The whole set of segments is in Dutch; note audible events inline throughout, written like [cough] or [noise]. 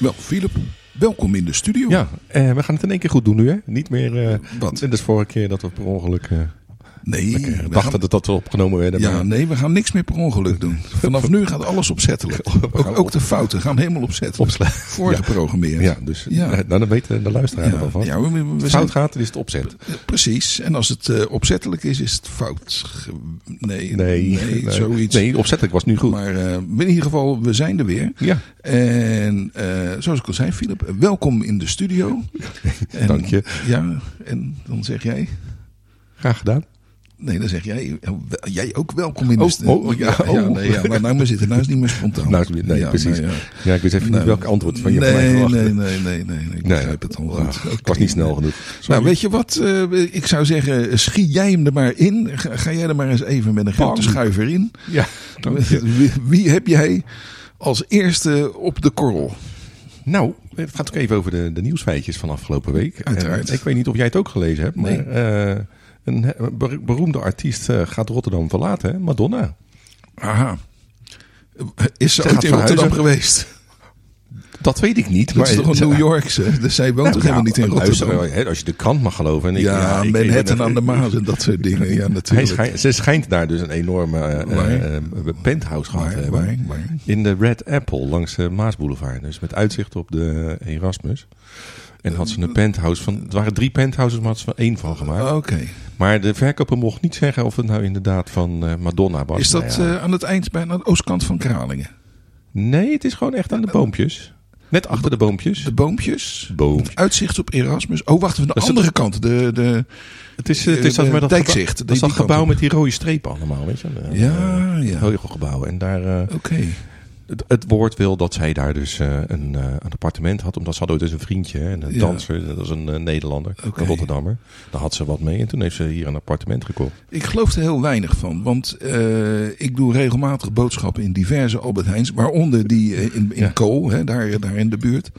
Wel, Philip, welkom in de studio. Ja, eh, we gaan het in één keer goed doen nu, hè? Niet meer. eh Wat? Net als vorige keer dat we per ongeluk. eh, nee, we dachten gaan- dat dat we opgenomen werden. ja, maar- nee, we gaan niks meer per ongeluk doen. Vanaf nu gaat alles opzettelijk. [laughs] Ook, ook de fouten gaan helemaal opzettelijk. Opsla- [laughs] Voorgeprogrammeerd. ja, dus Ja. eh, nou, dan weten de luisteraar er Ja, wel van. ja, we, we- we fout gaat, is het opzet. precies. En als het eh, opzettelijk is, is het fout. Nee, Nee, nee, zoiets. Nee, opzettelijk was nu goed. Maar eh, in ieder geval, we zijn er weer. ja, En eh, zoals ik al zei, Philip, eh, welkom in de studio. [laughs] Dank je. Ja, en dan zeg jij... graag gedaan. Nee, dan zeg jij, eh, wel- jij ook welkom in de Oh, studio. oh, ja, oh. nee, ja, maar nou maar zitten, nou is het niet meer spontaan. Nou, is het nee, Ja, precies. nee, ja. Ja, ik wist even Nou, niet welk antwoord van je van mij nee, verwacht. nee, nee, nee, nee, ik begrijp het al goed. Ik was niet snel genoeg. Nou, weet je wat? eh, ik zou zeggen, schiet jij hem er maar in. Ga, ga jij er maar eens even met een grote schuiver in. Ja. Wie, wie heb jij als eerste op de korrel? Nou, het gaat ook even over de, de nieuwsfeitjes van afgelopen week. Uiteraard. En ik weet niet of jij het ook gelezen hebt, maar Nee. eh, een eh, ber- beroemde artiest eh, gaat Rotterdam verlaten, hè? Madonna. Aha. Is ze Ze ooit gaat in Rotterdam geweest? Dat weet ik niet. Maar is toch een New Yorkse? Dus zij woont toch Ja, helemaal niet in Rotterdam? hè, als je de krant mag geloven. En ik, Ja, ik- Manhattan ik- aan de Maas en dat soort dingen. Ja, natuurlijk. schijnt, ze schijnt daar dus een enorme eh, penthouse gehad te hebben. waar, waar? In de Red Apple langs de Maasboulevard. Dus met uitzicht op de Erasmus. En had ze een penthouse van. Het waren drie penthouses, maar had ze er één van gemaakt. Oké. Maar de verkoper mocht niet zeggen of het nou inderdaad van eh, Madonna was. Is dat Nou ja. eh, aan het eind bijna aan de oostkant van Kralingen? Nee, het is gewoon echt aan de boompjes. Net achter de boompjes. De boompjes? Boompjes. Uitzicht op Erasmus. Oh, wacht even. De Dat andere het- kant. De, de, Het is, het is de dat met dat dijkzicht, gebouw- Dat is dat gebouw met die rode strepen allemaal, weet je? De- ja, de ja. Heugelgebouw. En daar, eh, Oké. Het, het woord wil dat zij daar dus eh, een, eh, een appartement had. Omdat ze had eens een vriendje, hè, een Ja. danser. Dat was een eh, Nederlander, een Rotterdammer. Daar had ze wat mee en toen heeft ze hier een appartement gekocht. Ik geloof er heel weinig van. Want ik doe regelmatig boodschappen in diverse Albert Heijns. Waaronder die in, in Ja. Kool, hè, daar, daar in de buurt.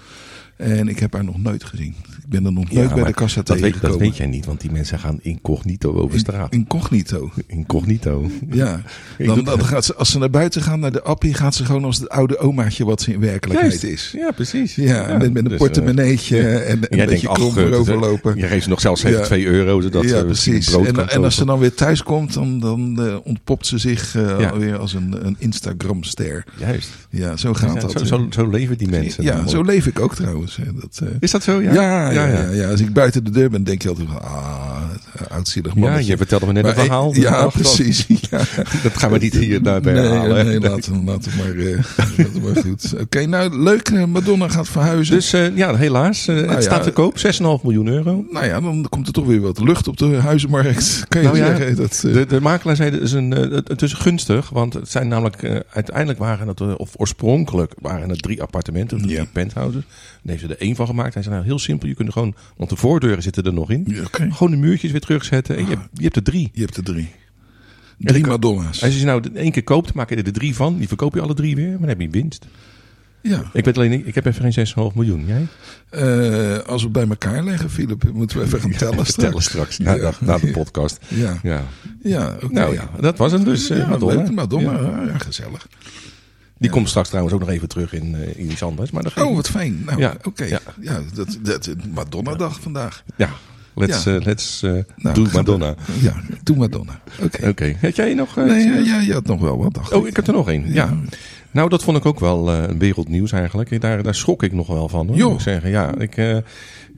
En ik heb haar nog nooit gezien. Ik ben er nog nooit bij de kassa dat weet, dat weet jij niet, want die mensen gaan incognito over straat. Incognito. Incognito. Ja, [laughs] dan, dan gaat ze, als ze naar buiten gaan, naar de appie, gaat ze gewoon als het oude omaatje wat ze in werkelijkheid Juist. is. Ja, precies. Ja, met, met een dus, portemonneetje en, en eh, een beetje krom eh, vooroverlopen. Je geeft ze nog zelfs even Ja. 2 euro, zodat ja, precies. brood En, en als ze dan weer thuis komt, dan, dan eh, ontpopt ze zich eh, Ja. alweer als een, een Instagram-ster. Juist. Ja, zo gaat dat. zo, zo, leven die mensen. ja, zo leef ik ook trouwens. Dat, eh, Is dat zo? Ja, ja, ja, ja, ja. Als ik buiten de deur ben, denk je altijd van, ah, oudzielig Ja, mannetje. je vertelde me net Maar, een verhaal. eh, Ja, dat- precies. [laughs] Ja. Dat gaan we niet hier daarbij nee, halen. Nee, laten, laten we maar, eh, laten maar goed. [laughs] Oké, nou leuk. eh, Madonna gaat verhuizen. Dus eh, ja, helaas. eh, Nou het ja, staat te koop. 6,5 miljoen euro. nou ja, dan komt er toch weer wat lucht op de huizenmarkt. Kan je Nou ja, zeggen. Dat, eh, De, de makelaar zei, het is, een, eh, het, is gunstig. Want het zijn namelijk, eh, uiteindelijk waren het, eh, of oorspronkelijk waren het drie appartementen. Drie Ja. penthouses. Daar heeft ze er één van gemaakt. Hij zei, nou heel simpel. Je kunt er gewoon, want de voordeuren zitten er nog in. ja. Gewoon de muurtjes weer terugzetten. En je, hebt- je hebt er drie. Je hebt er drie. Drie Madonna's. Als je ze nou één keer koopt, maak je er de drie van. Die verkoop je alle drie weer. Maar dan heb je winst. Ja. Ik weet alleen, ik heb even geen 6,5 miljoen. Jij? Eh, als we bij elkaar leggen, Philip, moeten we even gaan [laughs] tellen straks. Tellen straks. Na, Ja. na, na de podcast. Ja, Ja. ja. Nou ja, dat was hem dus. eh, Ja, Madonna. leuk, Madonna. Ja. Gezellig. Die komt straks trouwens ook nog even terug in, eh, in iets anders. Maar Oh, wat fijn. Nou, Ja, oké. ja. Ja, dat, dat, Madonna-dag vandaag. Ja, let's, Ja. eh, let's eh, Nou, do Madonna. we- Ja, doe Madonna. Oké. Oké, had jij nog... eh, Nee, ja, je had nog wel wat, dacht Oh, ik heb er nog één. Ja. Nou, dat vond ik ook wel een wereldnieuws eigenlijk. Daar, daar schrok ik nog wel van. Hoor, moet ik zeggen. Ja, ik,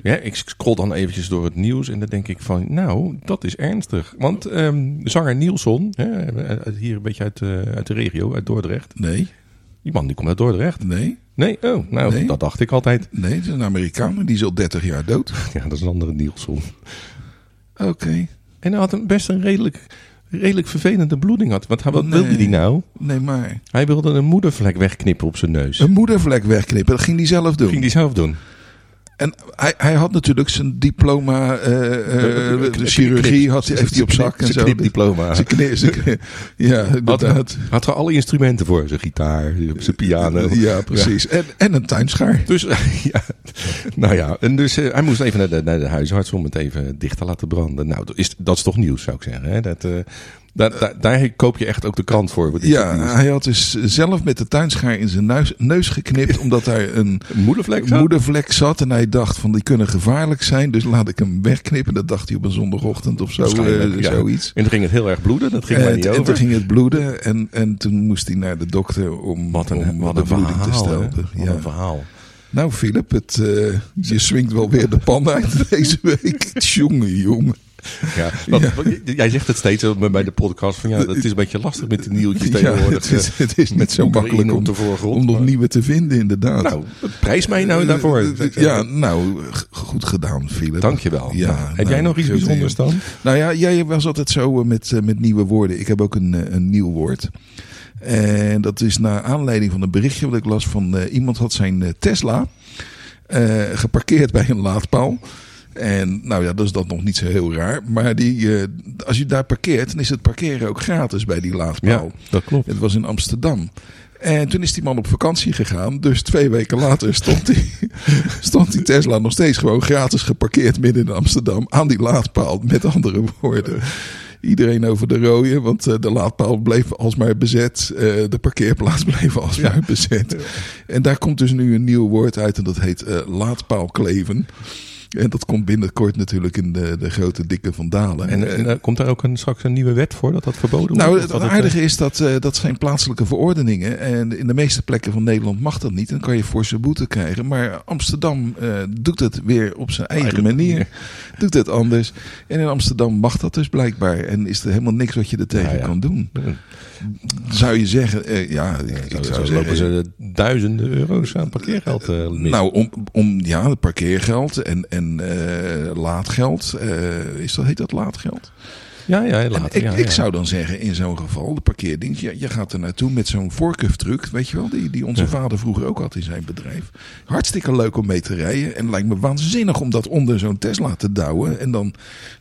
ja, ik scroll dan eventjes door het nieuws en dan denk ik van, nou, dat is ernstig. Want ehm, zanger Nielson, hè, hier een beetje uit, uit de regio, uit Dordrecht. Nee, Die man die komt uit Dordrecht. nee, Nee, oh, nou, Nee. dat dacht ik altijd. nee. Het is een Amerikaan die is al 30 jaar dood. [laughs] Ja, dat is een andere Nielson. Oké. En hij had een, best een redelijk, redelijk vervelende bloeding. Had. Want wat Nee. wilde hij nou? Nee, maar. Hij wilde een moedervlek wegknippen op zijn neus. Een moedervlek wegknippen, dat ging hij zelf doen. ging hij zelf doen. En hij, hij had natuurlijk zijn diploma, eh, eh, de, de chirurgie had, hij- heeft hij op zak en Zijn zo. knipdiploma. Zijn zijn knie- ja, Had, inderdaad. had er alle instrumenten voor. Zijn gitaar, zijn piano. Ja, precies. En, en een tuinschaar. Dus, [laughs] ja, nou ja, en dus eh, hij moest even naar de, naar de huisarts om het even dicht te laten branden. Nou, dat is, dat is toch nieuws, zou ik zeggen. Hè? Dat, eh, Daar, daar, daar koop je echt ook de krant voor. Ja, hij had dus zelf met de tuinschaar in zijn neus, neus geknipt. omdat daar [laughs] een moedervlek zat? moedervlek zat. En hij dacht van die kunnen gevaarlijk zijn. Dus laat ik hem wegknippen. Dat dacht hij op een zondagochtend of zo. Eh, ja. Zoiets. En toen ging het heel erg bloeden. Dat ging En, mij niet en over. toen ging het bloeden. En, en toen moest hij naar de dokter om, Wat een, om wat een te verhaal. hè? stellen. Wat Ja. een verhaal. Nou, Philip, het, eh, je swingt wel weer de pan uit [laughs] deze week. Jongen, jongen. [laughs] Ja, dat, Jij zegt het steeds eh, bij de podcast van ja, het is een beetje lastig met de nieuwtjes Ja, tegenwoordig. het, is, het is niet zo makkelijk om, om nog nieuwe te vinden, inderdaad. Nou, prijs mij nou daarvoor. Eh, Ja, nou, goed gedaan, Philip. Dankjewel. Ja, Nou, heb nou, jij nog iets zo bijzonders dan? Nou ja, jij was altijd zo eh, met, eh, met nieuwe woorden. Ik heb ook een, eh, een nieuw woord. En dat is naar aanleiding van een berichtje wat ik las van eh, iemand had zijn eh, Tesla eh, geparkeerd bij een laadpaal. En nou ja, dat is dat nog niet zo heel raar. Maar die, eh, als je daar parkeert, dan is het parkeren ook gratis bij die laadpaal. dat klopt. Het was in Amsterdam. En toen is die man op vakantie gegaan. Dus twee weken later stond die, [laughs] stond die Tesla nog steeds gewoon gratis geparkeerd midden in Amsterdam. Aan die laadpaal. Met andere woorden. Iedereen over de rode, want eh, de laadpaal bleef alsmaar bezet. Eh, de parkeerplaats [laughs] bleef alsmaar bezet. En daar komt dus nu een nieuw woord uit en dat heet laadpaalkleven. En dat komt binnenkort natuurlijk in de, de grote dikke vandalen. En, en, eh, komt daar ook een, straks een nieuwe wet voor dat dat verboden Nou, wordt? het Of dat aardige is dat eh, dat zijn plaatselijke verordeningen. En in de meeste plekken van Nederland mag dat niet. Dan kan je forse boete krijgen. Maar Amsterdam eh, doet het weer op zijn eigen, Eigen manier. manier. Doet het anders. En in Amsterdam mag dat dus blijkbaar. En is er helemaal niks wat je er tegen Nou ja. kan doen. eh, Zou je zeggen, eh, ja, ik, ik zo, zou zo lopen ze duizenden euro's aan parkeergeld eh, mis. Nou, om, om ja, het parkeergeld en, en eh, laadgeld. eh, is dat, heet dat laadgeld? ja, ja, later. ik, ja, ik ja. zou dan zeggen, in zo'n geval, de parkeerdienst, je, je gaat er naartoe met zo'n voorkuftruck, weet je wel, die, die onze Ja. vader vroeger ook had in zijn bedrijf. Hartstikke leuk om mee te rijden en lijkt me waanzinnig om dat onder zo'n Tesla te douwen en dan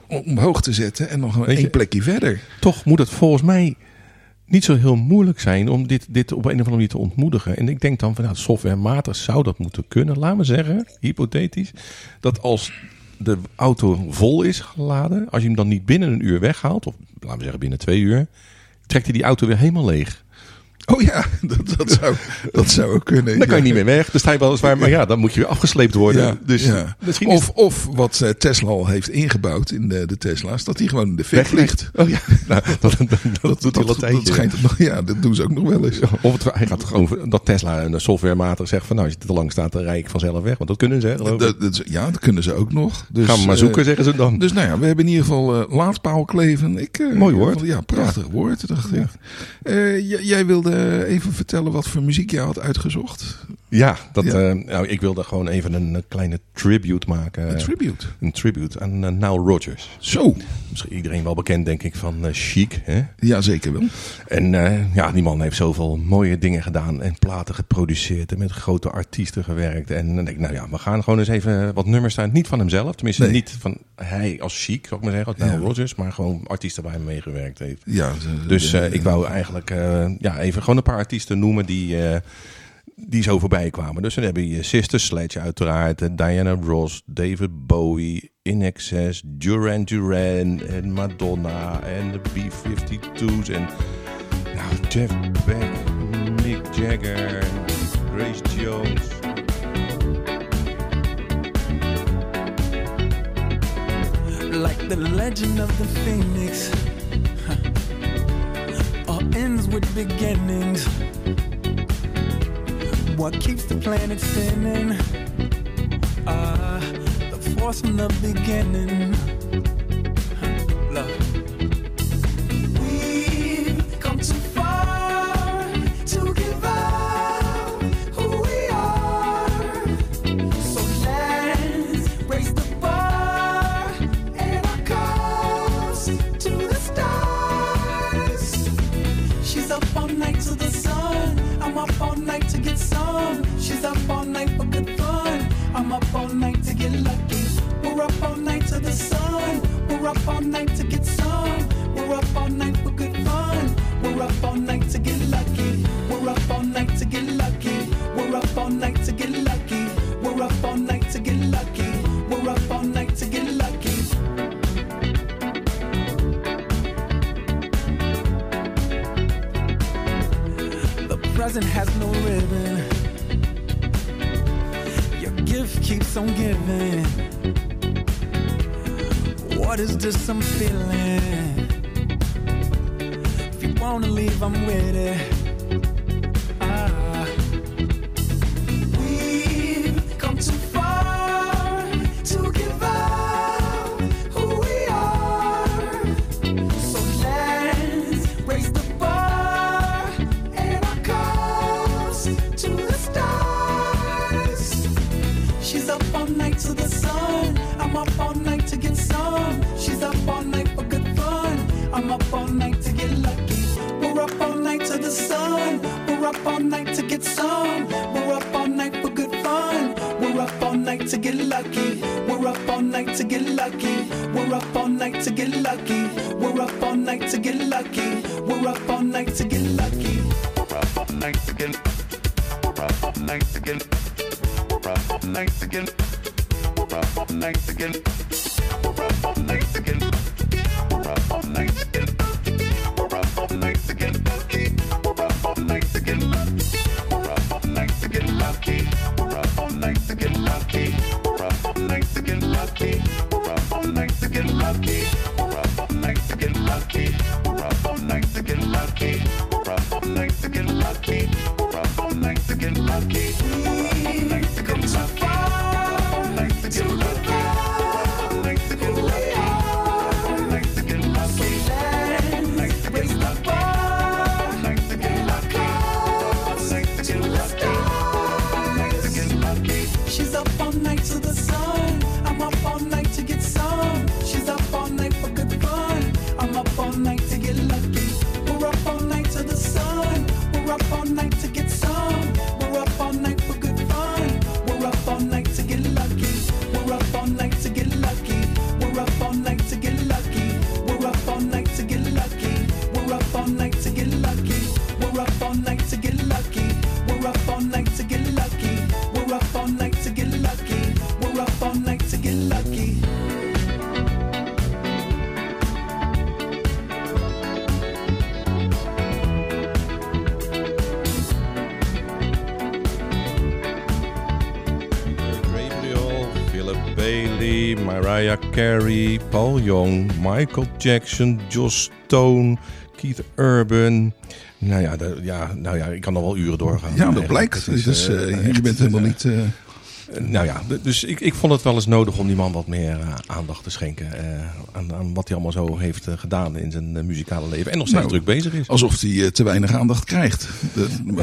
om- omhoog te zetten en nog een plekje verder. Toch moet het volgens mij niet zo heel moeilijk zijn om dit, dit op een of andere manier te ontmoedigen. En ik denk dan van nou, softwarematig zou dat moeten kunnen. Laten we zeggen, hypothetisch, dat als de auto vol is geladen, als je hem dan niet binnen een uur weghaalt, of laten we zeggen binnen twee uur, trekt hij die auto weer helemaal leeg. Oh ja, [laughs] dat, dat, zou, dat zou ook kunnen. Dan kan je ja. niet meer weg. Dan sta je weliswaar, maar ja, dan moet je weer afgesleept worden. Ja, dus ja. misschien is Of, of wat eh, Tesla al heeft ingebouwd in de, de Tesla's, dat die gewoon in de fik ligt. Oh ja, [laughs] nou, [laughs] dat, dat, dat, doet hij al een tijdje. nog, ja, dat doen ze ook nog wel eens. Of het, hij gaat gewoon dat Tesla een softwarematig zegt van nou, als je te lang staat, dan rijd ik vanzelf weg. Want dat kunnen ze, hè. Dat, dat, ja, dat kunnen ze ook nog. Dus, Gaan we maar eh, zoeken, zeggen ze dan. Dus nou ja, we hebben in ieder geval eh laadpaal kleven. Ik, eh, Mooi woord. Ja, prachtig woord, dacht ik. Eh, jij wilde even vertellen wat voor muziek jij had uitgezocht. Ja, dat, Ja. eh, nou, ik wilde gewoon even een, eh, kleine tribute maken. Een tribute. Een tribute aan uh, Nile Rodgers. Zo. Misschien iedereen wel bekend, denk ik, van eh, Chic. Hè? Ja, zeker wel. En eh, ja, die man heeft zoveel mooie dingen gedaan en platen geproduceerd en met grote artiesten gewerkt. En dan denk ik, nou ja, we gaan gewoon eens even wat nummers staan. Niet van hemzelf, tenminste Nee. niet van hij als Chic, zou ik maar zeggen, als Nile Ja. Rodgers, maar gewoon artiesten waar hij meegewerkt heeft. Ja, Dus eh, ik wou eigenlijk eh, ja, even gewoon een paar artiesten noemen die, eh, die zo voorbij kwamen. Dus dan heb je Sister Sledge uiteraard, eh, Diana Ross, David Bowie, In Excess, Duran Duran en Madonna en de B-52's en nou, Jeff Beck, Mick Jagger, Grace Jones. like the legend of the phoenix all ends with beginnings what keeps the planet spinning ah the force from the beginning Love. Up all night to get some. We're up all night for good fun. We're up all night to get lucky. We're up all night to get lucky. We're up all night to get lucky. We're up all night to get lucky. We're up all night to get lucky. We're up all night again. We're up all night again. We're up all night again. We're up all night again. We're Carey, Paul Young, Michael Jackson, Joss Stone, Keith Urban. Nou ja, de- ja, nou ja, ik kan nog wel uren doorgaan. Ja, dat blijkt. Is, Dus, eh, eh, je bent helemaal eh, niet... eh, Nou ja, dus ik, ik vond het wel eens nodig om die man wat meer eh, aandacht te schenken. eh, aan, aan wat hij allemaal zo heeft eh, gedaan in zijn muzikale leven. En nog steeds Nou, druk bezig is. alsof hij eh, te weinig aandacht krijgt. De- nou,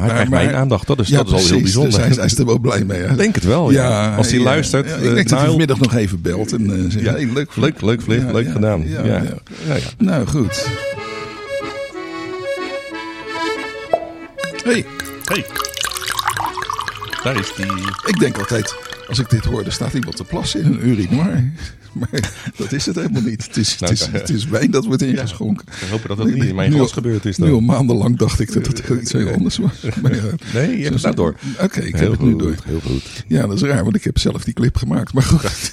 hij krijgt mijn aandacht, dat is, Ja, dat is al heel bijzonder. Dus hij, hij is er wel blij mee. Ik denk het wel, ja. Als hij ja, luistert. ja, ik denk dat hij Nile- vanmiddag nog even belt en eh zegt, Ja, hey, leuk. leuk, leuk, leuk, Ja, leuk ja, gedaan. ja, Ja, ja. Ja, ja. Nou, goed. Hey, Hey, daar is die. ik denk altijd, als ik dit hoor, er staat iemand te plassen in een urinoir. Maar dat is het helemaal niet. Het is, het is, het is wijn dat wordt ingeschonken. We hopen dat dat niet in mijn glas al- gebeurd is Nu al dan. maandenlang dacht ik dat het iets heel anders was. [laughs] Maar ja, Nee, je hebt het nou door. Oké, ik heb Heel het nu door. heel goed. Ja, dat is raar, want ik heb zelf die clip gemaakt. Maar goed, [laughs]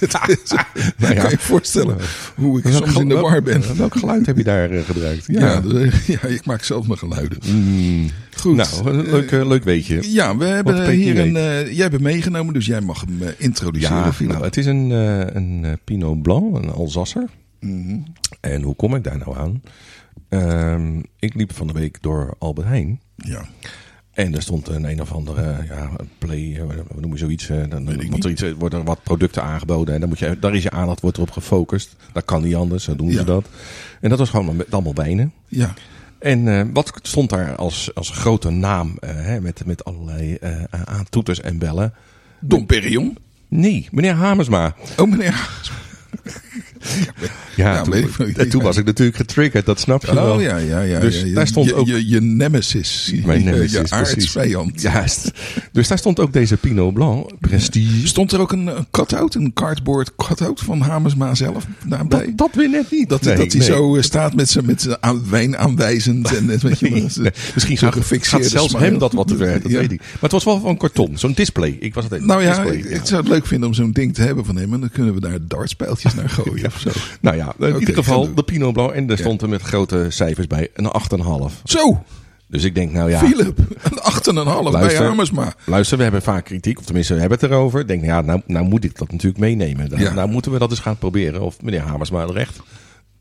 Nou ja. kan je voorstellen hoe ik soms in de war ben. welk- geluid heb je daar eh, gebruikt? Ja, dus, [laughs] ja, ik maak zelf mijn geluiden. Mm. Goed. Nou, een leuk, eh, leuk weetje. Ja, we hebben Wat hier een. eh, jij hebt meegenomen, dus jij mag hem eh, introduceren. Ja, nou, het is een, eh, een eh, Pinot Blanc, een Alsasser. Mhm. En hoe kom ik daar nou aan? Ehm, ik liep van de week door Albert Heijn. ja. En er stond een een of andere ja, play, eh, wat noem je zoiets? eh, Dan wordt er, iets, eh, er wat producten aangeboden en dan moet je, daar is je aandacht wordt erop gefocust. Dat kan niet anders, zo doen Ja. ze dat. En dat was gewoon met allemaal wijnen. ja. En eh, wat stond daar als, als grote naam eh, hè, met, met allerlei eh aan toeters en bellen? Dom Perignon. Nee, meneer Hamersma. Oh, meneer. [laughs] [laughs] Ja, Ja, toen, ik toen was ik natuurlijk getriggerd, dat snap je wel. Oh ja, ja, ja. Dus ja, je- daar stond je, ook- je, je nemesis. [laughs] Mijn nemesis, [laughs] Je aardsvijand. Juist. Dus daar stond ook deze Pinot Blanc, Prestige. Stond er ook een, cut-out, een cardboard cut-out van Hamersma zelf daarbij? Dat, dat weer net niet. Dat, Nee, dat hij nee. zo eh, staat met zijn met zijn aan, wijn aanwijzend. En, net, weet je, Nee, wel. Misschien gefixeerde gaat zelfs smile. hem dat wat te ver, dat Ja. weet ik. Maar het was wel van karton, zo'n display. Ik was het even. Nou ja, display, ik, ik zou het leuk vinden om zo'n ding te hebben van hem. En dan kunnen we daar dartspijltjes naar gooien of zo. Nou ja, in ieder geval de Pinot Blanc. En daar stond er met grote cijfers bij een 8,5. Zo! Dus ik denk, nou ja, Philip, een acht en een half bij Luister. Hamersma. luister, we hebben vaak kritiek, of tenminste, we hebben het erover. Ik denk, ja, nou, nou moet ik dat natuurlijk meenemen. Nou, Ja. nou moeten we dat eens gaan proberen. Of meneer Hamersma er echt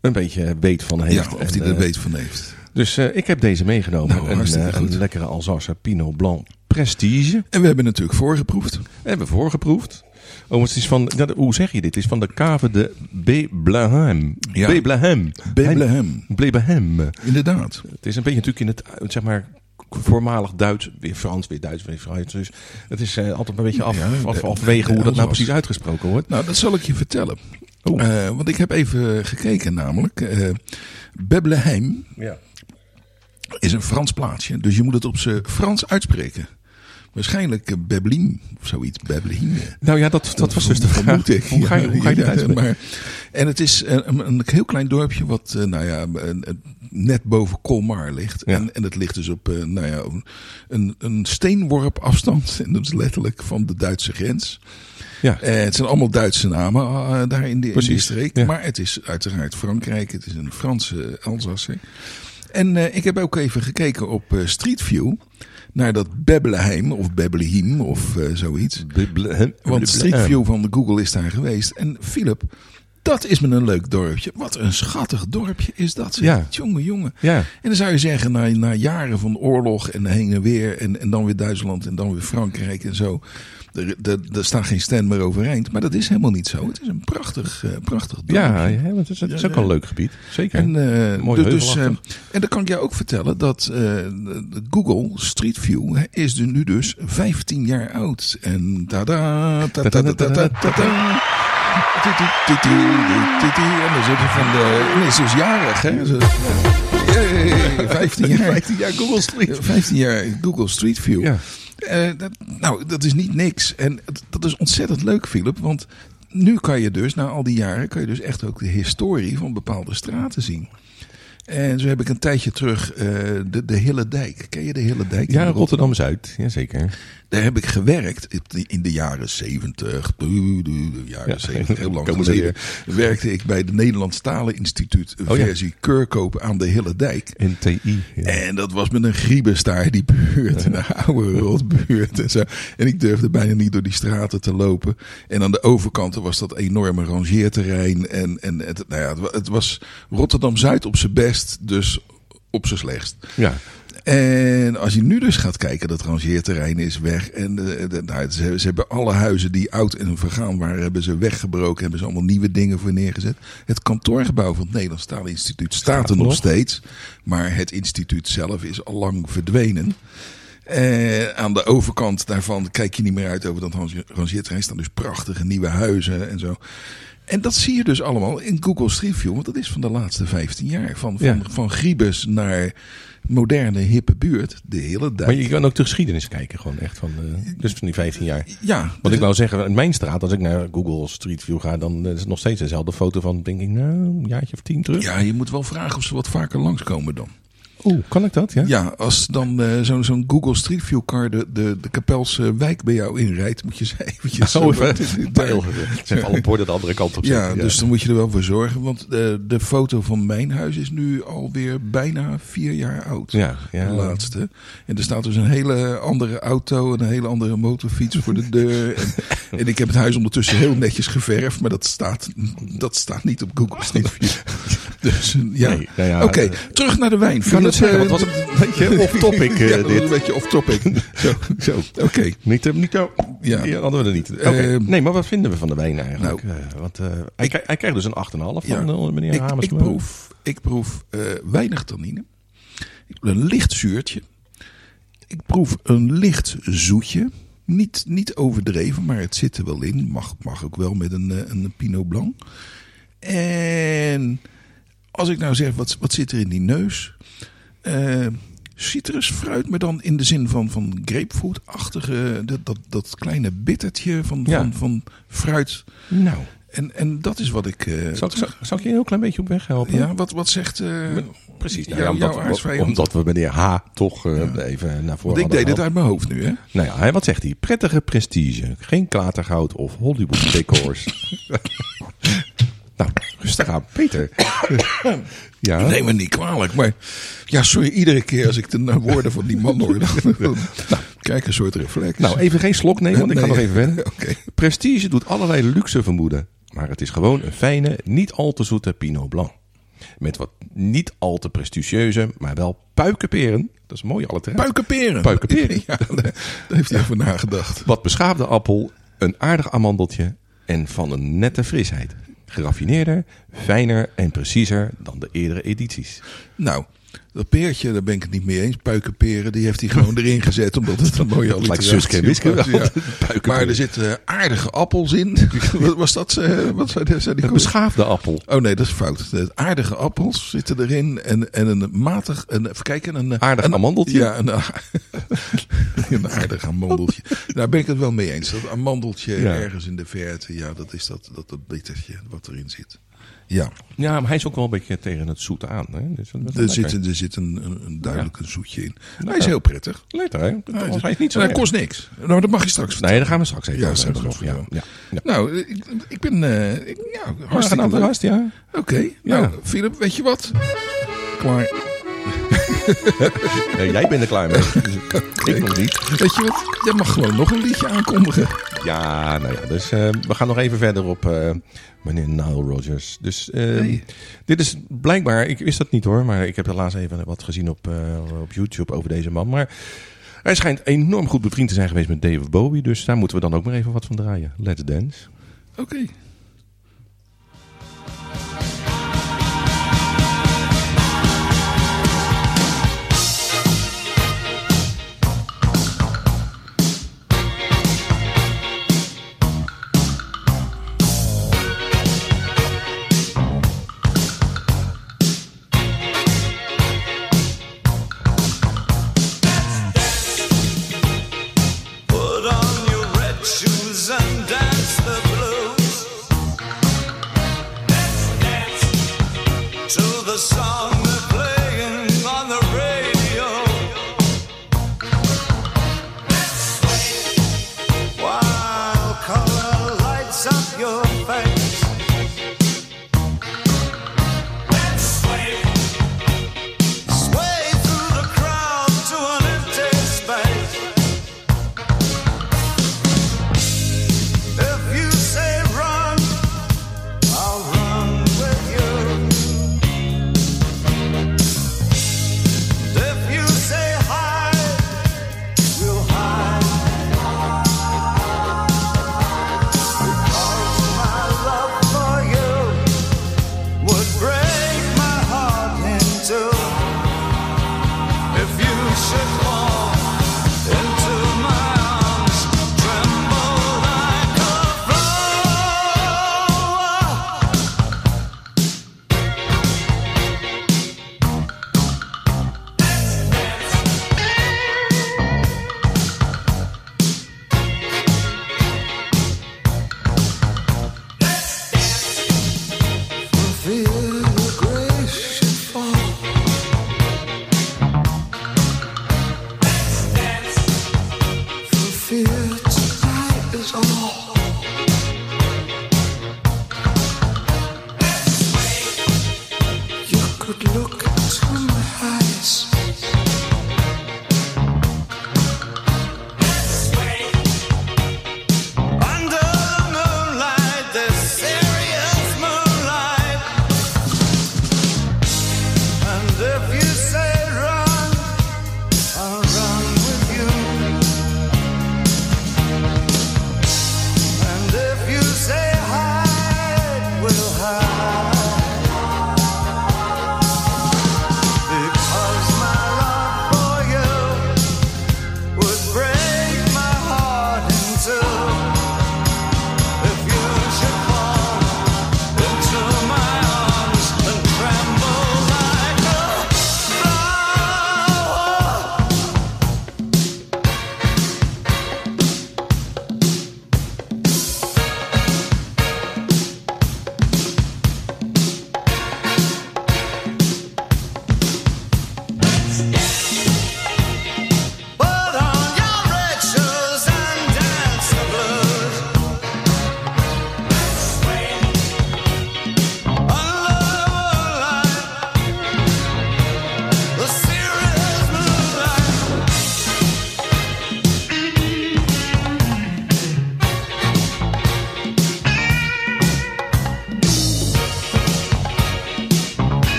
een beetje weet van heeft. Ja, of hij er eh, weet van heeft. Dus eh, ik heb deze meegenomen. Nou, een, eh, een lekkere Alsace Pinot Blanc Prestige. En we hebben natuurlijk voorgeproefd. Hebben we voorgeproefd. Oh, het is van, ja, hoe zeg je dit? Het is van de cave de Beblehem. Ja. Beblehem. Bethlehem. Beblehem. Inderdaad. Het is een beetje natuurlijk in het, eh, zeg maar, voormalig Duits, weer Frans, weer Duits, weer Frans. Dus het is eh, altijd een beetje af, Ja, af, de- afwegen hoe dat nou precies uitgesproken wordt. Nou, dat zal ik je vertellen. Oh. Eh, want ik heb even gekeken namelijk. eh Bethlehem Ja. is een Frans plaatsje. Dus je moet het op zijn Frans uitspreken. Waarschijnlijk uh, Beblim of zoiets. Beblim. Nou ja, dat, dat was dus de vraag. Ik. Hoe ga je, hoe ga je Ja, uitspreken? maar, En het is een, een, een heel klein dorpje wat eh, nou ja, net boven Colmar ligt. Ja. En, en het ligt dus op eh, nou ja, een, een steenworp afstand. [laughs] En dat is letterlijk van de Duitse grens. Ja. Eh, het zijn allemaal Duitse namen eh, daar in, die- in die Precies, streek. ja. Maar het is uiteraard Frankrijk. Het is een Franse Alsace. En eh, ik heb ook even gekeken op eh, Street View. Naar dat Bebleheim of Beblehem of eh, zoiets. Beblehem. Want Street View van de Google is daar geweest. En Philip, dat is me een leuk dorpje. Wat een schattig dorpje is dat. zeg. Ja. Jongen, jongen. Ja. En dan zou je zeggen, na, na jaren van oorlog en heen en weer. En, en dan weer Duitsland en dan weer Frankrijk en zo. Er, er, er staat geen stand meer overeind. Maar dat is helemaal niet zo. Het is een prachtig, eh, prachtig dorpje. Ja, want het is, het is ook wel een leuk gebied. Zeker. En, eh, Mooi dus, eh, en dan kan ik jou ook vertellen dat Google Street View is er nu dus 15 jaar oud. En tada, tada, tada, tada. En dan zitten van de. En is dus jarig, hè? Ze- Yay, 15 jaar. [laughs] 15 jaar Google Street. 15 jaar Google Street View. Ja. Eh, dat, nou, dat is niet niks. En dat is ontzettend leuk, Philip. Want nu kan je dus, na al die jaren, kan je dus echt ook de historie van bepaalde straten zien. En zo heb ik een tijdje terug eh, de, de Hille Dijk. Ken je de Hille Dijk? Ja, Rotterdam-Zuid. Jazeker. Daar heb ik gewerkt in de- jaren zeventig. De jaren Ja, zeventig, heel lang komen geleden. Werkte ik bij het Nederlands Taleninstituut, Oh ja. versie Keurkoop aan de Hille Dijk. In TI. Ja. En dat was met een griebestaar, die buurt. Een [laughs] oude rotbuurt en zo. En ik durfde bijna niet door die straten te lopen. En aan de overkant was dat enorme rangeerterrein. En, en het, nou ja, het was Rotterdam-Zuid op zijn best, dus op zijn slechtst. ja. En als je nu dus gaat kijken, dat rangeerterrein is weg. En de, de- nou, ze, ze hebben alle huizen die oud en vergaan waren, hebben ze weggebroken. Hebben ze allemaal nieuwe dingen voor neergezet. Het kantoorgebouw van het Nederlands Taalinstituut staat er nog steeds. Maar het instituut zelf is al lang verdwenen. Eh, aan de overkant daarvan kijk je niet meer uit over dat range- rangeerterrein. staan dus prachtige nieuwe huizen en zo. En dat zie je dus allemaal in Google Street View. Want dat is van de laatste 15 jaar. Van, van, Ja. van Griebus naar moderne, hippe buurt. De hele dijk. Maar je kan ook de geschiedenis kijken, gewoon echt van, eh, dus van die 15 jaar. Ja, Wat ik wou zeggen, in mijn straat, als ik naar Google Street View ga, dan is het nog steeds dezelfde foto van, denk ik, nou, een jaartje of tien terug. ja, je moet wel vragen of ze wat vaker langskomen dan. Oeh, kan ik dat? Ja. Ja, als dan eh, zo'n Google Street View car de, de, de Kapelse wijk bij jou inrijdt, moet je ze [laughs] eventjes... Oh, zo- even [laughs] hebben alle borden de andere kant op Ja, dus dan moet je er wel voor zorgen. Want de, de foto van mijn huis is nu alweer bijna vier jaar oud. Ja, ja. De laatste. En er staat dus een hele andere auto en een hele andere motorfiets voor de deur. [laughs] En, en ik heb het huis ondertussen heel netjes geverfd. Maar dat staat, dat staat niet op Google Street View. Dus eh, ja. Nee, nou ja, Oké, eh, terug naar de wijn. Kan Philip, zeggen, eh, was het een beetje [laughs] off-topic eh, ja, dat dit. een beetje off-topic. [laughs] Zo, zo. Oké. Niet, eh, niet, oh, Ja. die hadden we er niet. Nee, maar wat vinden we van de wijn eigenlijk? nou, Eh, want, eh, hij, krijgt- hij krijgt dus een 8,5 Ja. van eh, meneer Ik, ik proef, ik proef eh, weinig tannine. Ik proef een licht zuurtje. Ik proef een licht zoetje. Niet, niet overdreven, maar het zit er wel in. Mag, mag ook wel met een, eh, een Pinot Blanc. En als ik nou zeg, wat, wat zit er in die neus? Eh citrusfruit, maar dan in de zin van, van grapefruit-achtige... Dat, dat, dat kleine bittertje van, Ja. van, van fruit. Nou, En, en dat is wat ik... eh, zal, ik- zal, zal ik je een heel klein beetje op weg helpen? ja, wat, wat zegt... eh, Precies. Nou, jou- ja, omdat, we meneer H toch even naar voren Want ik deed het uit mijn hoofd nu, hè? Nou ja, wat zegt hij? Prettige prestige. Geen klatergoud of Hollywood decors. [laughs] nou, rustig aan. Beetje beter. [coughs] ja. Neem me niet kwalijk, maar ja, sorry, iedere keer als ik de nou woorden van die man hoor, dan, [laughs] krijg ik een soort reflex. Nou, even geen slok nemen, want ik ga nog even verder. [laughs] Oké. Prestige doet allerlei luxe vermoeden. Maar het is gewoon een fijne, niet al te zoete Pinot Blanc. Met wat niet al te prestigieuze, maar wel puikenperen. Dat is mooi alle Puikenperen. Puikenperen. [laughs] Ja, daar, heeft hij over nagedacht. Wat beschaafde appel, een aardig amandeltje en van een nette frisheid. Geraffineerder, fijner en preciezer dan de eerdere edities. Nou, dat peertje, daar ben ik het niet mee eens. Puikenperen, die heeft hij gewoon erin [laughs] gezet. Omdat het een mooie alliteratie Wiske was. Ja. [laughs] Puikenperen. Maar er zitten aardige appels in. [laughs] Wat was dat? eh, Wat zei, die- Een beschaafde appel. Oh nee, dat is fout. De aardige appels zitten erin. En, en een matig, een, even kijken. Een, Aardig een, amandeltje? Ja, een, een aardig amandeltje. Daar ben ik het wel mee eens. Dat amandeltje Ja. ergens in de verte. Ja, dat is dat, dat, dat bittertje wat erin zit. Ja, Ja, maar hij is ook wel een beetje tegen het zoete aan. Hè? Dus dat er zit, een- er zit een, een, een duidelijk een zoetje in. Hij is heel prettig. Lekker, hè? Hij Hij is niet zo hij erg. kost niks. Nou, dat mag je straks Nee, daar gaan we straks even Ja, over straks hebben nog. nog, Ja, ja. Ja. Nou, ik, ik ben ik, ja, Hartstikke leuk. ja. Oké, nou, Philip, weet je wat? Klaar. [laughs] Jij bent er klaar mee. Ik nog niet. Weet je wat? Jij mag gewoon nog een liedje aankondigen. Ja, nou ja. Dus eh, we gaan nog even verder op eh, meneer Nile Rodgers. Dus eh, Nee. dit is blijkbaar, ik wist dat niet hoor, maar ik heb laatst even wat gezien op, eh, op YouTube over deze man. Maar hij schijnt enorm goed bevriend te zijn geweest met David Bowie. Dus daar moeten we dan ook maar even wat van draaien. Let's Dance. Oké. Song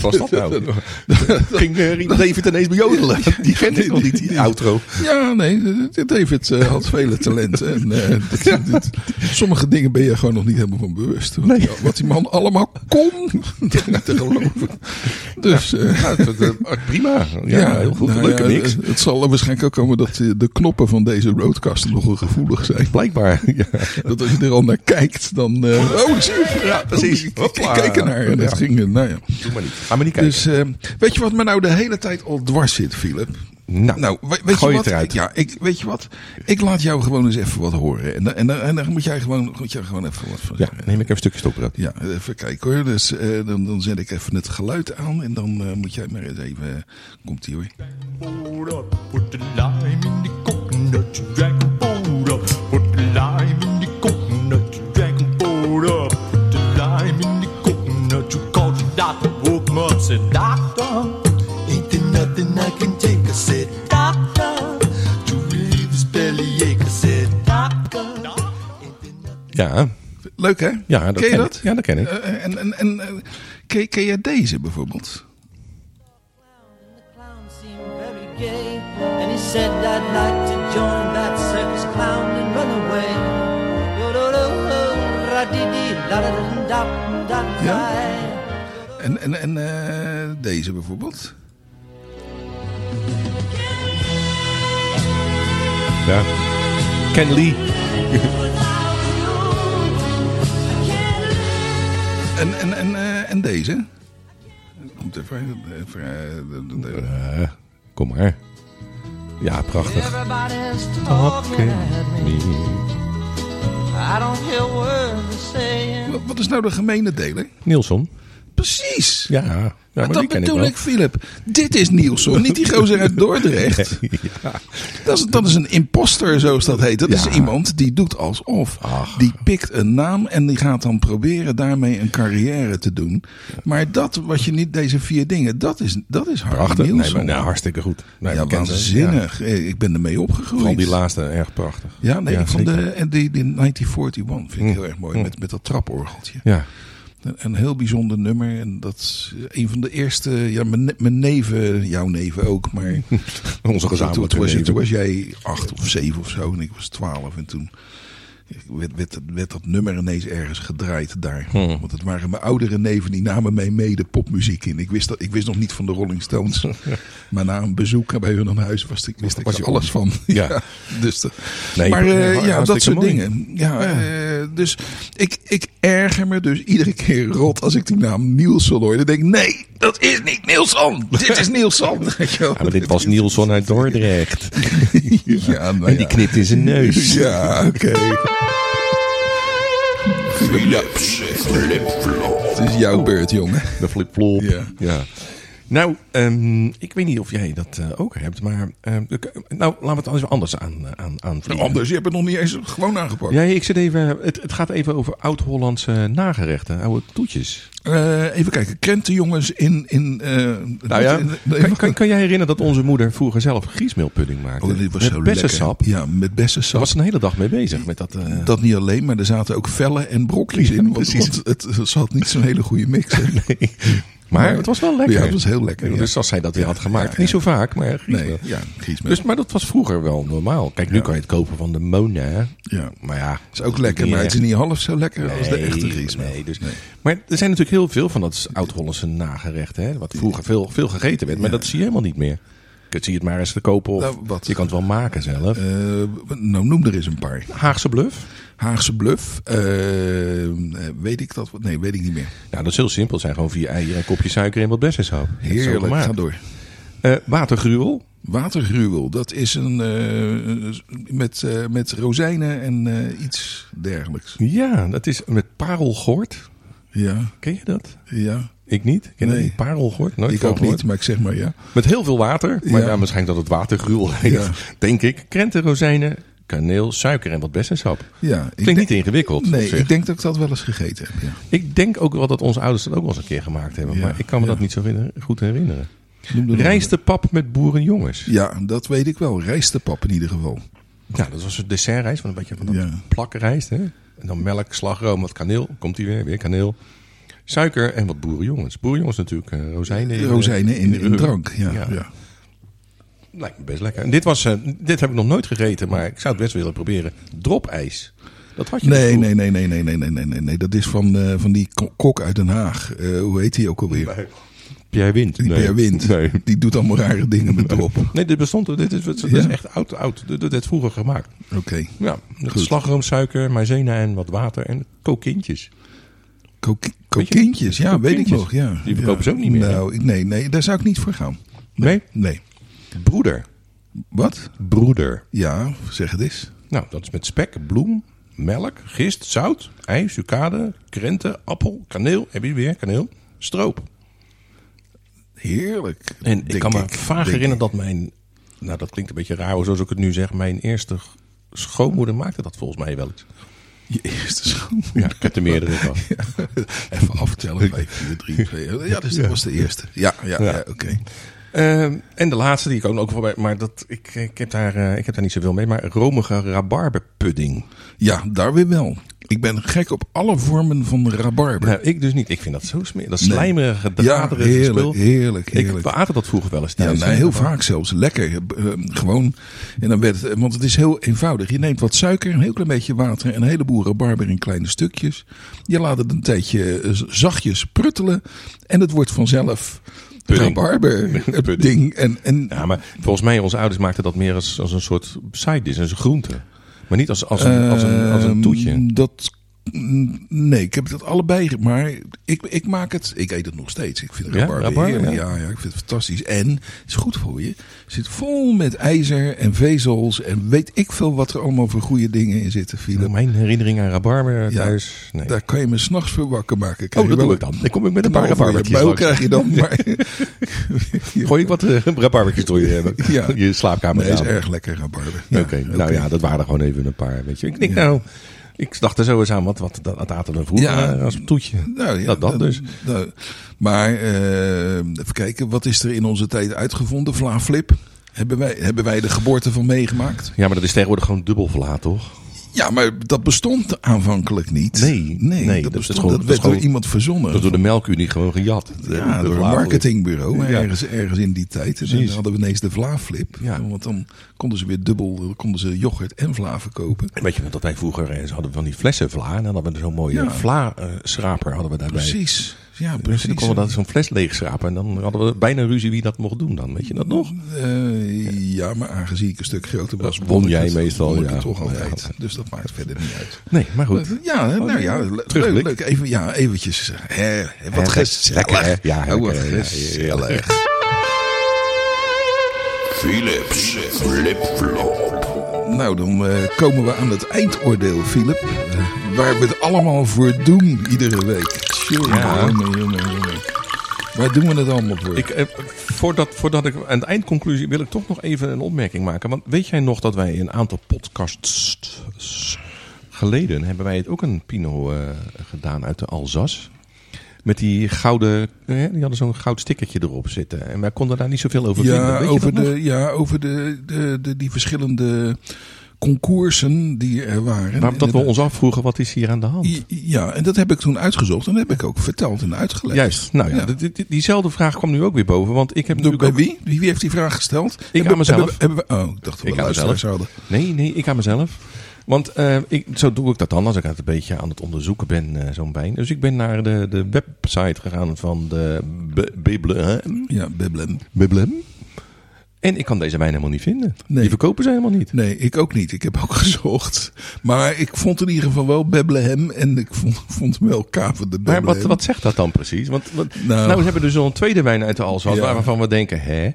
Wat was [laughs] dat nou? Ging uh, Rien David ineens bejodelen? Die kent ik nog niet, die outro. Ja, nee, David eh, had vele talenten. En, eh, [laughs] dit- dit- sommige dingen ben je gewoon nog niet helemaal van bewust. Wat, die, wat die man allemaal kon, [laughs] te geloven. Dus eh, Ja, het- het- prima. Ja, heel goed. nou Leuke mix. Het, het zal waarschijnlijk ook komen dat eh, de knoppen van deze roadcaster nogal gevoelig zijn. Blijkbaar. Ja. Dat als je er al naar kijkt, dan... eh, oh, zie je. Ja, precies. Hopla. keek ernaar en dat ging... eh, Nou ja. Doe maar niet. Ga maar niet kijken. Dus eh, weet je wat me nou de hele tijd al dwars zit, Philip? nou, Nou, we- weet gooi je het wat? eruit. Ja, ik, weet je wat? Ik laat jou gewoon eens even wat horen. En, dan- en, dan- en dan moet jij gewoon, moet jij gewoon even wat van Ja, neem ik even een stukje stopbrood. Ja, even kijken hoor. Dus eh, dan, dan zet ik even het geluid aan. En dan eh, moet jij maar eens even... Komt ie hoor. Said, Doctor, ain't there nothing I can take? I said, Doctor, to relieve his bellyache, I said, Doctor, ain't there nothing Ja, Leuk hè? ja dat ken je ken dat? ik. Ja, dat ken ik. Eh, en en, en eh, ken, ken je deze bijvoorbeeld? The clown seemed very gay, and he said I'd like to join that circus clown and run away. Ja. En, en, en eh, deze bijvoorbeeld? Ja. Ken Lee. En, en, en, eh, en deze? Komt even... even eh, kom maar. Ja, prachtig. Wat- Wat is nou de gemene deler? Nielsen. Precies. Ja, ja maar die dat bedoel ik Philip. Dit is Nielsen, niet die gozer uit Dordrecht. [laughs] ja. Dat, is, dat is een imposter, zoals dat heet. Dat is Ja. iemand die doet alsof. Ach. Die pikt een naam en die gaat dan proberen daarmee een carrière te doen. Maar dat, wat je niet, deze vier dingen, dat is, dat is Prachtig. Nee, Nielsen. maar, nou, hartstikke goed. Nee, ja, ik ken ze. waanzinnig. Eh, Ik ben ermee Ja. opgegroeid. Vooral die laatste, erg prachtig. Ja, nee, ik vond zeker. de, die, die 1941 vind ik Mm. heel erg mooi. Mm. Met, met dat traporgeltje. Ja. Een, heel bijzonder nummer. En dat is een van de eerste. Ja, mijn, mijn neven, jouw neven ook. Maar [laughs] Onze gezamenlijke toen, was, toen was jij acht of zeven of zo. En ik was twaalf. En toen werd, werd, werd dat nummer ineens ergens gedraaid daar. Hmm. Want het waren mijn oudere neven die namen mij mee de popmuziek in. Ik wist, dat, ik wist nog niet van de Rolling Stones. [laughs] maar na een bezoek bij hun aan huis was ik, wist Was je alles van. [laughs] Ja. dus de- Nee, maar eh, ja, dat soort mooi. dingen. Ja, eh, dus ik, ik erger me dus iedere keer rot als ik die naam Nielsen hoor. Dan denk ik, nee, dat is niet Nielsen. dit is Nielsen. Ja, maar dit was Nielsen uit Dordrecht. [laughs] [laughs] Ja, nou En die ja. knipt in zijn neus. [laughs] Ja, oké. Het is jouw beurt, jongen. De flip-flop. Ja. Ja. Nou, ehm, ik weet niet of jij dat eh, ook hebt, maar... ehm, nou, laten we het eens anders aan, eh, aan, aanvliegen. Anders, je hebt het nog niet eens gewoon aangepakt. Ja, ik zit even... Het, het gaat even over oud-Hollandse nagerechten, oude toetjes. Eh, even kijken, krentenjongens in... in eh, Nou ja, in- nee, kan, kan, kan jij herinneren dat onze moeder vroeger zelf griesmeelpudding maakte? Oh, dit was Met zo bessensap. lekker. Ja, met bessensap. Daar was ze een hele dag mee bezig met dat... eh, Dat niet alleen, maar er zaten ook vellen en brokjes in. Want, precies. want het, zat niet zo'n hele goede mix. hè. [laughs] maar het was wel lekker. Ja, het was heel lekker. ja. Dus als zij dat weer had gemaakt. ja, Niet zo vaak, maar griesmeel. Nee, ja, griesmeel. Dus, maar dat was vroeger wel normaal. Kijk, nu kan je het kopen van de Mona. ja. Maar ja, is ook lekker, maar het is niet half zo lekker als de echte griesmeel. Nee, dus, Maar er zijn natuurlijk heel veel van dat oud-Hollandse nagerechten. Hè, wat vroeger veel, veel gegeten werd. Maar dat zie je helemaal niet meer. Zie het maar eens te kopen. Of Nou, je kan het wel maken zelf. Eh, nou, noem er eens een paar. Haagse bluff. Haagse bluff. eh, eh, weet ik dat? Nee, weet ik niet meer. Nou, dat is heel simpel. Het zijn gewoon vier eieren, een kopje suiker en wat bessensap. Heerlijk, ga door. Eh, watergruwel. Watergruwel, dat is een met, met rozijnen en iets dergelijks. Ja, dat is met parelgort. Ja, Ken je dat? ja. Ik niet. Ken Nee. niet? Parelgort? Nooit ik ook gehoord. niet, maar ik zeg maar ja. Met heel veel water. Maar Ja. ja, waarschijnlijk dat het watergruwel heet. Ja. Denk ik. Krenten, rozijnen, kaneel, suiker en wat bessensap. ja ik Klinkt denk- niet ingewikkeld. Nee, ik denk dat ik dat wel eens gegeten heb. Ja. Ik denk ook wel dat onze ouders dat ook wel eens een keer gemaakt hebben. Maar ik kan me dat niet zo goed herinneren. Er Rijstepap met boerenjongens. Ja, dat weet ik wel. Rijstepap in ieder geval. Ja, dat was een dessertrijst. Van een beetje van dat plakrijst. Hè? En dan melk, slagroom, wat kaneel. Komt die weer. Weer kaneel. Suiker en wat boerenjongens. Boerenjongens natuurlijk, eh, rozijnen. in, Rozijnen in, in drank. Ja, Ja. ja. Lijkt me best lekker. En dit, was, eh, dit heb ik nog nooit gegeten, maar ik zou het best willen proberen. Dropijs. Dat had je Nee, nee, nee, nee, nee, nee, nee, nee, nee, nee. Dat is van, eh, van die ko- kok uit Den Haag. Hoe heet die ook alweer? vroeger. Pierre Wind. Die Nee. Per Wind. Nee. Die doet allemaal rare dingen met drop. Oké. [laughs] Nee, dit bestond. Dit is, dit is Ja? echt oud. oud. Dit is vroeger gemaakt. Ja, met Goed. slagroomsuiker, maizena en wat water en kokintjes. Kok- Kokintjes, ja, weet ik nog. Ja. Die verkopen ze ook niet meer? Nou, nee, nee, daar zou ik niet voor gaan. Nee? Nee. Broeder. Wat? Broeder. Ja, zeg het eens. Nou, dat is met spek, bloem, melk, gist, zout, ei, sucade, krenten, appel, kaneel. Heb je weer kaneel? Stroop. Heerlijk. En ik kan me ik, vaag herinneren dat mijn... Nou, dat klinkt een beetje raar zoals ik het nu zeg. Mijn eerste schoonmoeder maakte dat volgens mij wel eens. Je eerste schoon. Ja, ik heb er meerdere gehad. [laughs] Even aftellen. 5, 4, 3, 2. Ja, dus dat was de eerste. Ja, ja, Ja. ja, oké. Ehm, en de laatste die ik ook nog voorbij... Maar dat, ik, ik, heb daar, eh, ik heb daar niet zoveel mee. Maar romige rabarberpudding. Ja, daar weer wel. Ik ben gek op alle vormen van rabarber. Nou, ik dus niet. Ik vind dat zo smerig. Dat Nee. slijmerige, ja, draderige heerlijk, spul. heerlijk, Ik, heerlijk. we aten dat vroeger wel eens Ja, thuis. nou, hè? heel vaak zelfs. Lekker. Eh, gewoon. En dan werd het, want het is heel eenvoudig. Je neemt wat suiker, een heel klein beetje water en een heleboel rabarber in kleine stukjes. Je laat het een tijdje eh, zachtjes pruttelen. En het wordt vanzelf. Rabarber [laughs] het Pudding. ding. En, en Ja, maar volgens mij, onze ouders maakten dat meer als, als een soort side dish, als een groente. Maar niet als, als, een, als, een, als een toetje. Ehm, Dat, mm, nee, ik heb het allebei. Maar ik, ik maak het. Ik eet het nog steeds. Ik vind Ja, rabarber heerlijk. ja. Ja. ja, ik vind het fantastisch. En het is goed voor je. Het zit vol met ijzer en vezels. En weet ik veel wat er allemaal voor goede dingen in zitten, Philip. Mijn herinnering aan rabarber Ja, thuis. Nee. Daar kan je me s'nachts voor wakker maken. Krijg Oh, dat doe ik dan. Dan kom ik met een paar rabarbertjes langs. krijg je dan. [laughs] Maar Gooi ik wat uh, rabarbertjes door je, [laughs] Ja. je slaapkamer nee, is erg lekker rabarber. Oké, nou ja, dat waren er gewoon even een paar. Weet je. Ik denk Ja. nou, ik dacht er zo eens aan, wat, wat dat, aten we vroeger Ja. als een toetje. Nou, ja, dat, dat dus. nou, maar eh, even kijken, wat is er in onze tijd uitgevonden? Vlaaflip. Hebben wij, hebben wij de geboorte van meegemaakt? Ja, maar dat is tegenwoordig gewoon dubbel verlaat, toch? Ja, maar dat bestond aanvankelijk niet. Nee, nee, nee, dat, dat is bestond, gewoon- dat dat werd gewoon- door iemand verzonnen. Dat is door de melkunie gewoon gejat. Ja, de door een marketingbureau, Ja. ergens, ergens in die tijd. En dan hadden we ineens de Vlaaflip. Ja. Want dan konden ze weer dubbel, konden ze yoghurt en vla verkopen. En Weet je dat wij vroeger eh, ze hadden van die flessen vla. En dan hadden we zo'n mooie vla-schraper hadden we daarbij. Precies. Ja, Dus precies. dan konden we dat zo'n fles leeg schrapen. En dan hadden we bijna ruzie wie dat mocht doen dan. Weet je dat nog? Eh, ja, maar aangezien ik een stuk groter was, won jij het- meestal, won ik ja. toch Ja. altijd. Dus dat maakt verder niet uit. Nee, maar goed. Ja, hè, nou ja, le- leuk, leuk. Even, ja, eventjes. Hè, hè, wat Hè, gezellig. lekker, hè? Ja, Oh, wat lekker, ja, gezellig. Philips Flip-Flop. Nou, dan eh, komen we aan het eindoordeel, Philip. Eh, waar we het allemaal voor doen, iedere week. Jongen, Ja. jongen, jongen, jongen. Waar doen we het allemaal voor? Ik, eh, voordat, voordat ik aan de eindconclusie wil ik toch nog even een opmerking maken. Want weet jij nog dat wij een aantal podcasts geleden hebben wij het ook een Pinot eh, gedaan uit de Alsace. Met die gouden, eh, die hadden zo'n goud stickertje erop zitten. En wij konden daar niet zoveel over vinden. ja, Weet over nog? de, ja, over de, de, de, die verschillende concoursen die er waren. Maar dat we ons afvroegen, wat is hier aan de hand? Ja, en dat heb ik toen uitgezocht en dat heb ik ook verteld en uitgelegd. Juist, nou ja, Ja. die- die- diezelfde vraag kwam nu ook weer boven. Want ik heb Door, bij ook- wie? wie? Heeft die vraag gesteld? Ik Hebben- aan mezelf. Hebben, hebben we, oh, ik dacht dat we luisteraars hadden. Nee, nee, ik aan mezelf. Want eh, ik, zo doe ik dat dan als ik het een beetje aan het onderzoeken ben, eh, zo'n pijn. Dus ik ben naar de, de website gegaan van de Biblem. Ja, Biblem. Biblem. En ik kan deze wijn helemaal niet vinden. Nee. Die verkopen ze helemaal niet. Nee, ik ook niet. Ik heb ook [laughs] gezocht. Maar ik vond in ieder geval wel Bethlehem en ik vond, vond hem wel kaven de Maar Bethlehem. wat, wat zegt dat dan precies? Want, nou, Nou. we hebben dus al een tweede wijn uit de Alsace, Ja. waarvan we denken, hè,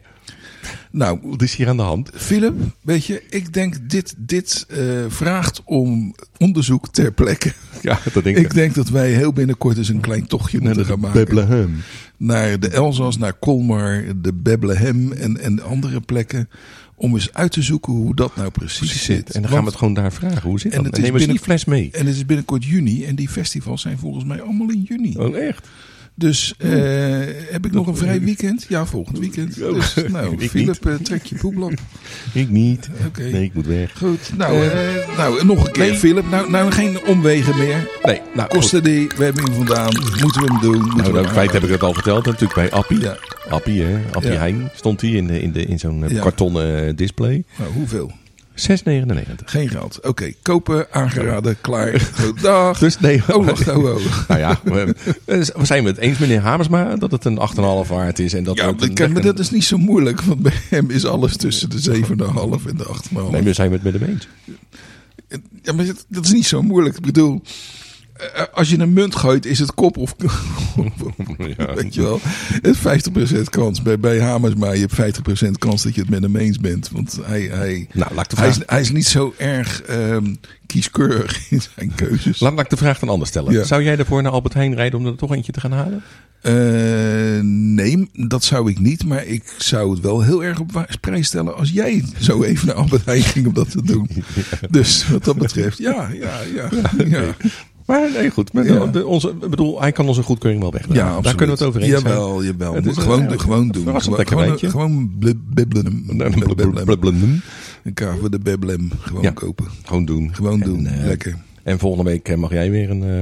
Nou, wat is hier aan de hand? Philip, weet je, ik denk dit, dit eh, vraagt om onderzoek ter plekke. Ja, dat denk ik. Ik denk dat wij heel binnenkort eens een klein tochtje moeten gaan maken. Bethlehem. Naar de Elzas, naar Colmar, de Bethlehem en, en andere plekken. Om eens uit te zoeken hoe dat nou precies, Precies zit. En dan gaan we het gewoon daar vragen. Hoe zit En dat? En nemen ze die fles mee. En het is binnenkort juni en die festivals zijn volgens mij allemaal in juni. Oh, echt? Dus eh, heb ik nog een vrij weekend? Ja, volgend weekend. Dus, [laughs] nou, Philip, eh, trek je poeblap. [laughs] Ik niet. Oké. Nee, ik moet weg. Goed, nou, eh, nou nog een keer, nee. Philip. Nou, nou, geen omwegen meer. Nee, nou, Kosten die, we hebben hem vandaan. Moeten we hem doen? Moeten Nou, dat feit heb ik het al verteld. Natuurlijk bij Appie. Ja. Appie, hè. Appie Ja. Heijn stond hij in, de, in, de, in zo'n Ja. kartonnen display. Nou, hoeveel? 6,99. Geen geld. Oké, kopen, aangeraden, klaar. Goed, [laughs] dag. Dus nee. Oh, wacht, oh, oh. [laughs] Nou ja, we, we zijn het eens, meneer Hamersma, dat het een 8,5 waard is. En dat Ja, dat, kan- maar dat is niet zo moeilijk, want bij hem is alles tussen de 7,5 en de 8,5. Nee, we zijn het met hem eens. Ja, maar dat, dat is niet zo moeilijk. Ik bedoel, als je een munt gooit, is het kop of [laughs] Ja. Weet je wel, het 50% kans. Bij, bij Hamersma, je hebt 50% kans dat je het met hem eens bent. Want hij, hij, Nou, laat hij, is, hij is niet zo erg ehm, kieskeurig [laughs] in zijn keuzes. laat, laat ik de vraag dan anders stellen. Ja. Zou jij ervoor naar Albert Heijn rijden om er toch eentje te gaan halen? Eh, nee, dat zou ik niet. Maar ik zou het wel heel erg op prijs stellen als jij zo even naar Albert Heijn ging om dat te doen. [laughs] Dus wat dat betreft, ja, ja, ja. ja. Maar nee, goed. Met Ja. de, onze, bedoel, hij kan onze goedkeuring wel wegnemen. Ja, Daar kunnen we het over eens zijn. Jawel, jawel. Gewoon, ja, gewoon doen. Gewoon, gewoon, gewoon bibbelen. [laughs] Bibbelen. Blablabla. Een kaart voor de Beblem. Gewoon Ja. kopen. Gewoon doen. Gewoon En, doen. eh, Lekker. En volgende week eh, mag jij weer een, eh,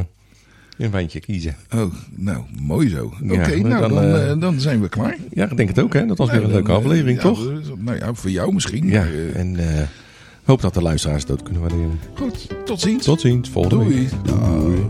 een wijntje kiezen. Oh, nou, mooi zo. Oké, Ja, nou, dan, dan, eh, eh, dan zijn we klaar. Ja, ik denk het ook, hè? Dat was weer een Nou, leuke eh, aflevering, toch? Nou ja, voor jou misschien. Ja, maar, eh, en eh hoop dat de luisteraars dat kunnen waarderen. Goed, tot ziens. Tot ziens, volgende Doei. week. Doei.